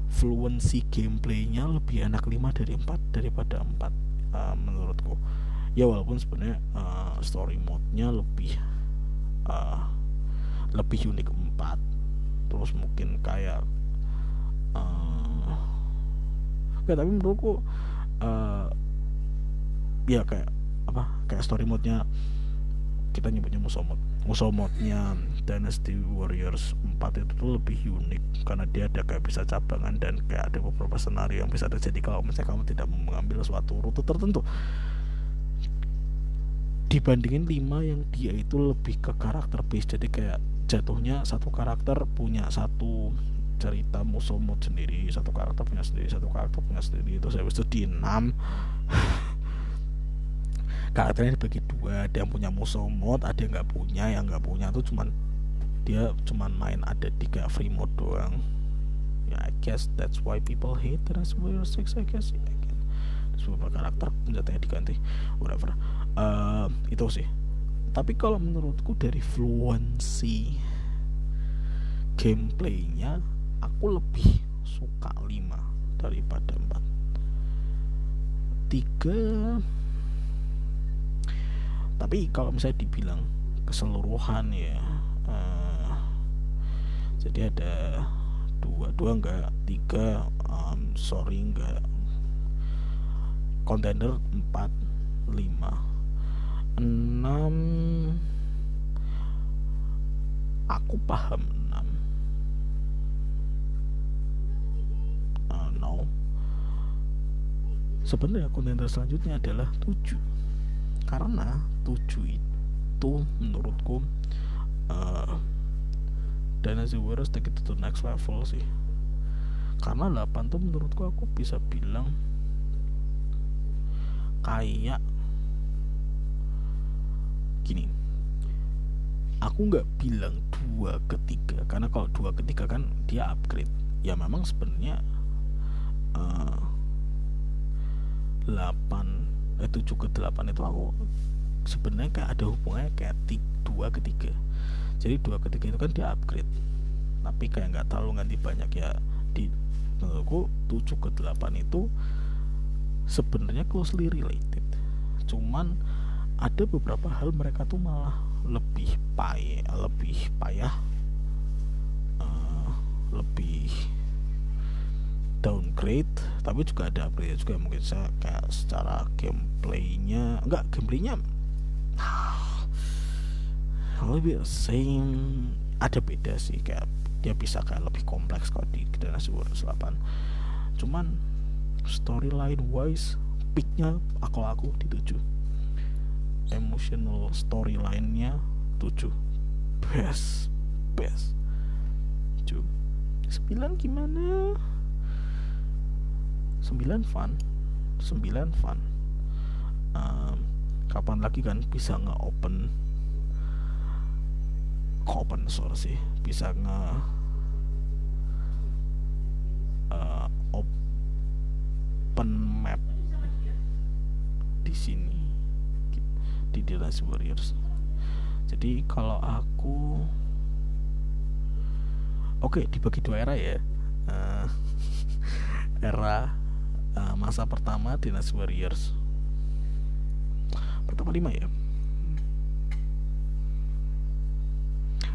Fluency gameplaynya lebih enak 5 dari 4 daripada 4 uh, menurutku. Ya walaupun sebenarnya uh, story mode-nya lebih uh, lebih unik 4 terus mungkin kayak uh, ya tapi menurutku uh, ya kayak apa kayak story mode-nya kita nyebutnya musuh mod musuh modnya Dynasty Warriors 4 itu tuh lebih unik karena dia ada kayak bisa cabangan dan kayak ada beberapa senario yang bisa terjadi kalau misalnya kamu tidak mengambil suatu rute tertentu. Dibandingin 5 yang dia itu lebih ke karakter base jadi kayak jatuhnya satu karakter punya satu cerita musuh mod sendiri satu karakter punya sendiri satu karakter punya sendiri itu saya itu di 6 karakternya dibagi dua ada yang punya musuh mode ada yang nggak punya yang nggak punya tuh cuman dia cuman main ada kayak free mode doang. Ya I guess that's why people hate the Raspberry 6 I guess. Ya kan beberapa karakter senjatanya diganti whatever. Uh, itu sih. Tapi kalau menurutku dari fluency gameplaynya aku lebih suka 5 daripada 4 tiga tapi kalau misalnya dibilang keseluruhan ya uh, jadi ada dua dua enggak tiga um, sorry enggak. Kontender empat lima. Enam. Aku paham enam. Uh, no. Sebenarnya kontender selanjutnya adalah tujuh. Karena 7 itu menurutku uh, Dynasty Warriors take it to the next level sih. Karena 8 tuh menurutku aku bisa bilang kayak gini. Aku nggak bilang dua ketiga karena kalau dua ketiga kan dia upgrade. Ya memang sebenarnya uh, 8 eh 7 ke 8 itu aku sebenarnya kayak ada hubungannya kayak dua ketiga jadi dua ketiga itu kan dia upgrade. Tapi kayak nggak terlalu ganti banyak ya. Di menurutku 7 ke 8 itu sebenarnya closely related. Cuman ada beberapa hal mereka tuh malah lebih payah lebih payah uh, lebih downgrade. Tapi juga ada upgrade juga. Mungkin saya kayak secara gameplaynya enggak gameplaynya lebih same ada beda sih kayak dia bisa kayak lebih kompleks kalau di Dynasty Warriors 8 cuman storyline wise peaknya aku aku di 7 emotional storyline-nya 7 best best. 7 9 gimana? 9 fun. 9 fun. Um, kapan lagi kan bisa nge-open open source sih bisa nge uh, open map di sini di Dynasty Warriors. Jadi kalau aku oke okay, dibagi dua era ya. Uh, era uh, masa pertama Dynasty Warriors. Pertama lima ya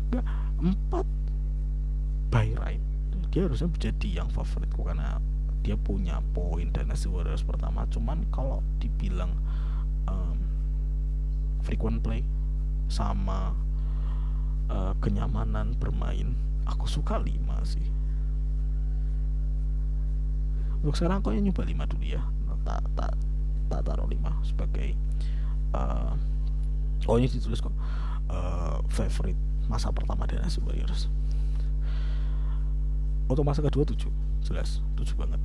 enggak empat. By right. Dia harusnya menjadi yang favoritku karena dia punya poin Dynasty Warriors pertama. Cuman kalau dibilang um, frequent play sama uh, kenyamanan bermain aku suka lima sih. Untuk sekarang aku nyoba lima dulu ya. Tak tak tak taruh lima sebagai uh, oh ini ditulis kok uh, favorite masa pertama Dynasty Warriors untuk masa kedua tujuh. Jelas tujuh banget.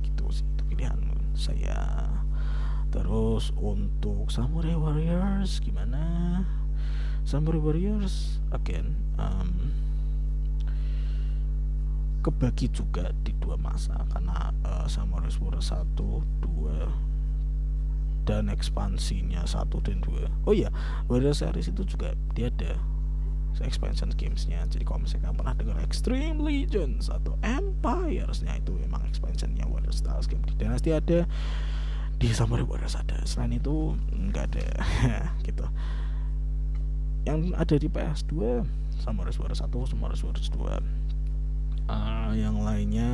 Gitu sih itu pilihan saya. Terus untuk Samurai Warriors gimana? Samurai Warriors again um, kebagi juga di dua masa. Karena uh, Samurai Warriors satu dua dan ekspansinya satu dan dua. Oh iya Warrior Series itu juga dia ada expansion gamesnya. Jadi kalau misalnya kamu pernah dengar Extreme Legends atau Empires-nya itu memang expansionnya Warrior Styles game di Dynasty ada. Di Samurai Warriors ada. Selain itu nggak ada. Gitu. Yang ada di PS2 Samurai Warriors 1 Samurai Warriors 2 uh, yang lainnya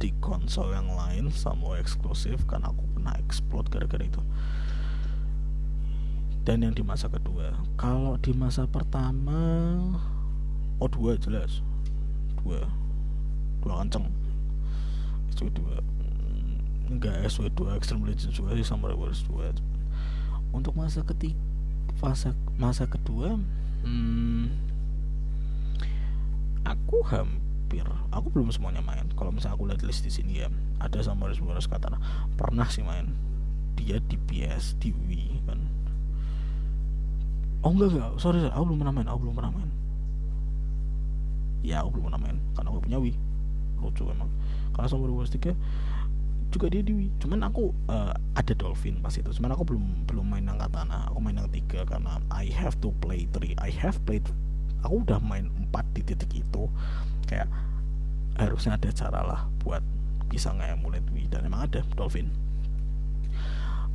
di konsol yang lain sama eksklusif kan aku pernah explode gara-gara itu. Dan yang di masa kedua. Kalau di masa pertama oh dua jelas. Dua. Dua kenceng. SW dua. Enggak SW dua Extreme Legends juga sih sama Warriors dua. Untuk masa ketiga fase masa kedua hmm, aku hampir hampir aku belum semuanya main. Kalau misalnya aku lihat list di sini ya ada sama Warriors Katana pernah sih main. Dia di PS di Wii kan. Oh enggak enggak. Sorry, sorry. Aku belum pernah main. Aku belum pernah main. Ya aku belum pernah main. Karena aku punya Wii. Lucu emang. Karena sama Warriors 3 juga dia di Wii. Cuman aku uh, ada Dolphin pas itu. Cuman aku belum belum main yang katana aku main yang tiga karena I have to play three. I have played aku udah main empat di titik itu kayak harusnya ada cara lah buat bisa nge-emulate Wii dan emang ada Dolphin.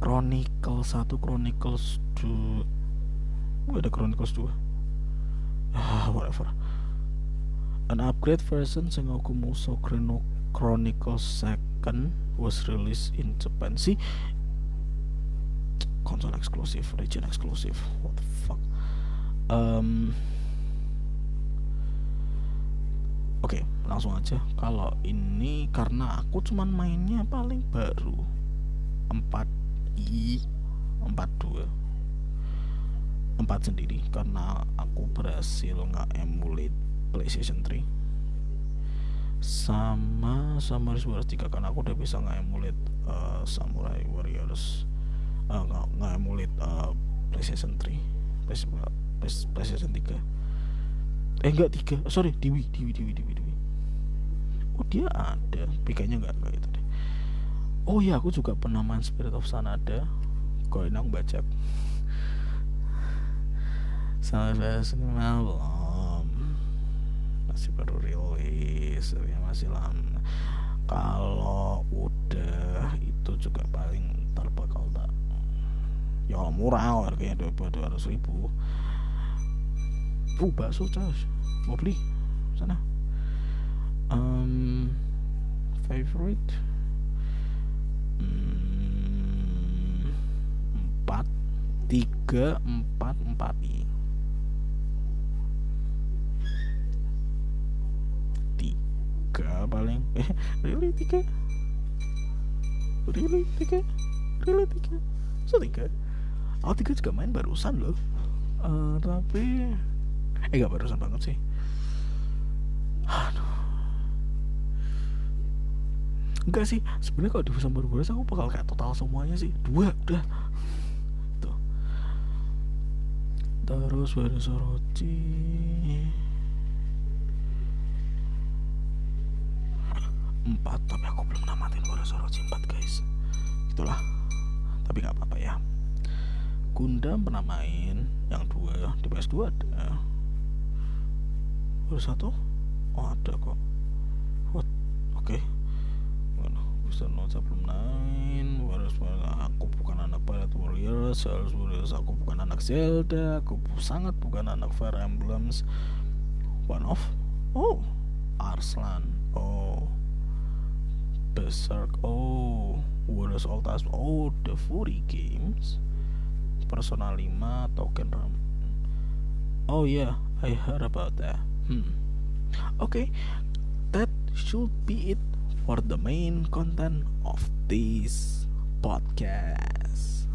Chronicle 1 Chronicles 2 ada Chronicles 2 ah whatever. An upgrade version Sengoku Musou Chronicles 2 was released in Japan. Sih konsol eksklusif region eksklusif what the fuck? Um, Oke, langsung aja. Kalau ini karena aku cuman mainnya paling baru 4i 42 4 sendiri karena aku berhasil nggak emulate PlayStation 3 sama Samurai Warriors 3 karena aku udah bisa nggak emulate uh, Samurai Warriors uh, nggak emulate uh, PlayStation 3 PlayStation 3 eh enggak tiga. Sorry Dewi Dewi Dewi Dewi Dewi. Oh dia ada. Pikirnya enggak enggak itu deh. Oh iya aku juga pernah main Spirit of Sanada. Kau ini aku baca sampai belum masih baru rilis ya masih lama. Kalau udah itu juga paling ntar bakal tak ya murah harganya dua ratus ribu uh bakso coy mau beli? Sana. Um, favorite? Hmm, empat. Tiga empat empat i. Tiga paling. Eh really tiga? Really tiga? Really tiga? So tiga. Aku tiga juga main barusan loh. Uh, tapi eh gak barusan banget sih. Aduh. Enggak sih sebenarnya kalau di Busan baru baru aku bakal kayak total semuanya sih. Dua udah. Tuh. Terus baru Sorochi empat tapi aku belum namatin baru Sorochi empat guys. Itulah. Tapi nggak apa-apa ya. Gundam pernah main yang dua di PS2 ada baru satu oh ada kok. What? Oke. Okay. Bisa Noza belum main Warriors aku bukan anak Pirate Warriors Harus Warriors. Aku bukan anak Zelda. Aku sangat bukan anak Fire Emblems. One of? Oh Arslan. Oh. Berserk Oh. Warriors Ultas Oh The Fury Games. Persona 5 Token Ram. Oh yeah. I heard about that Hmm Okay That should be it for the main content of this podcast.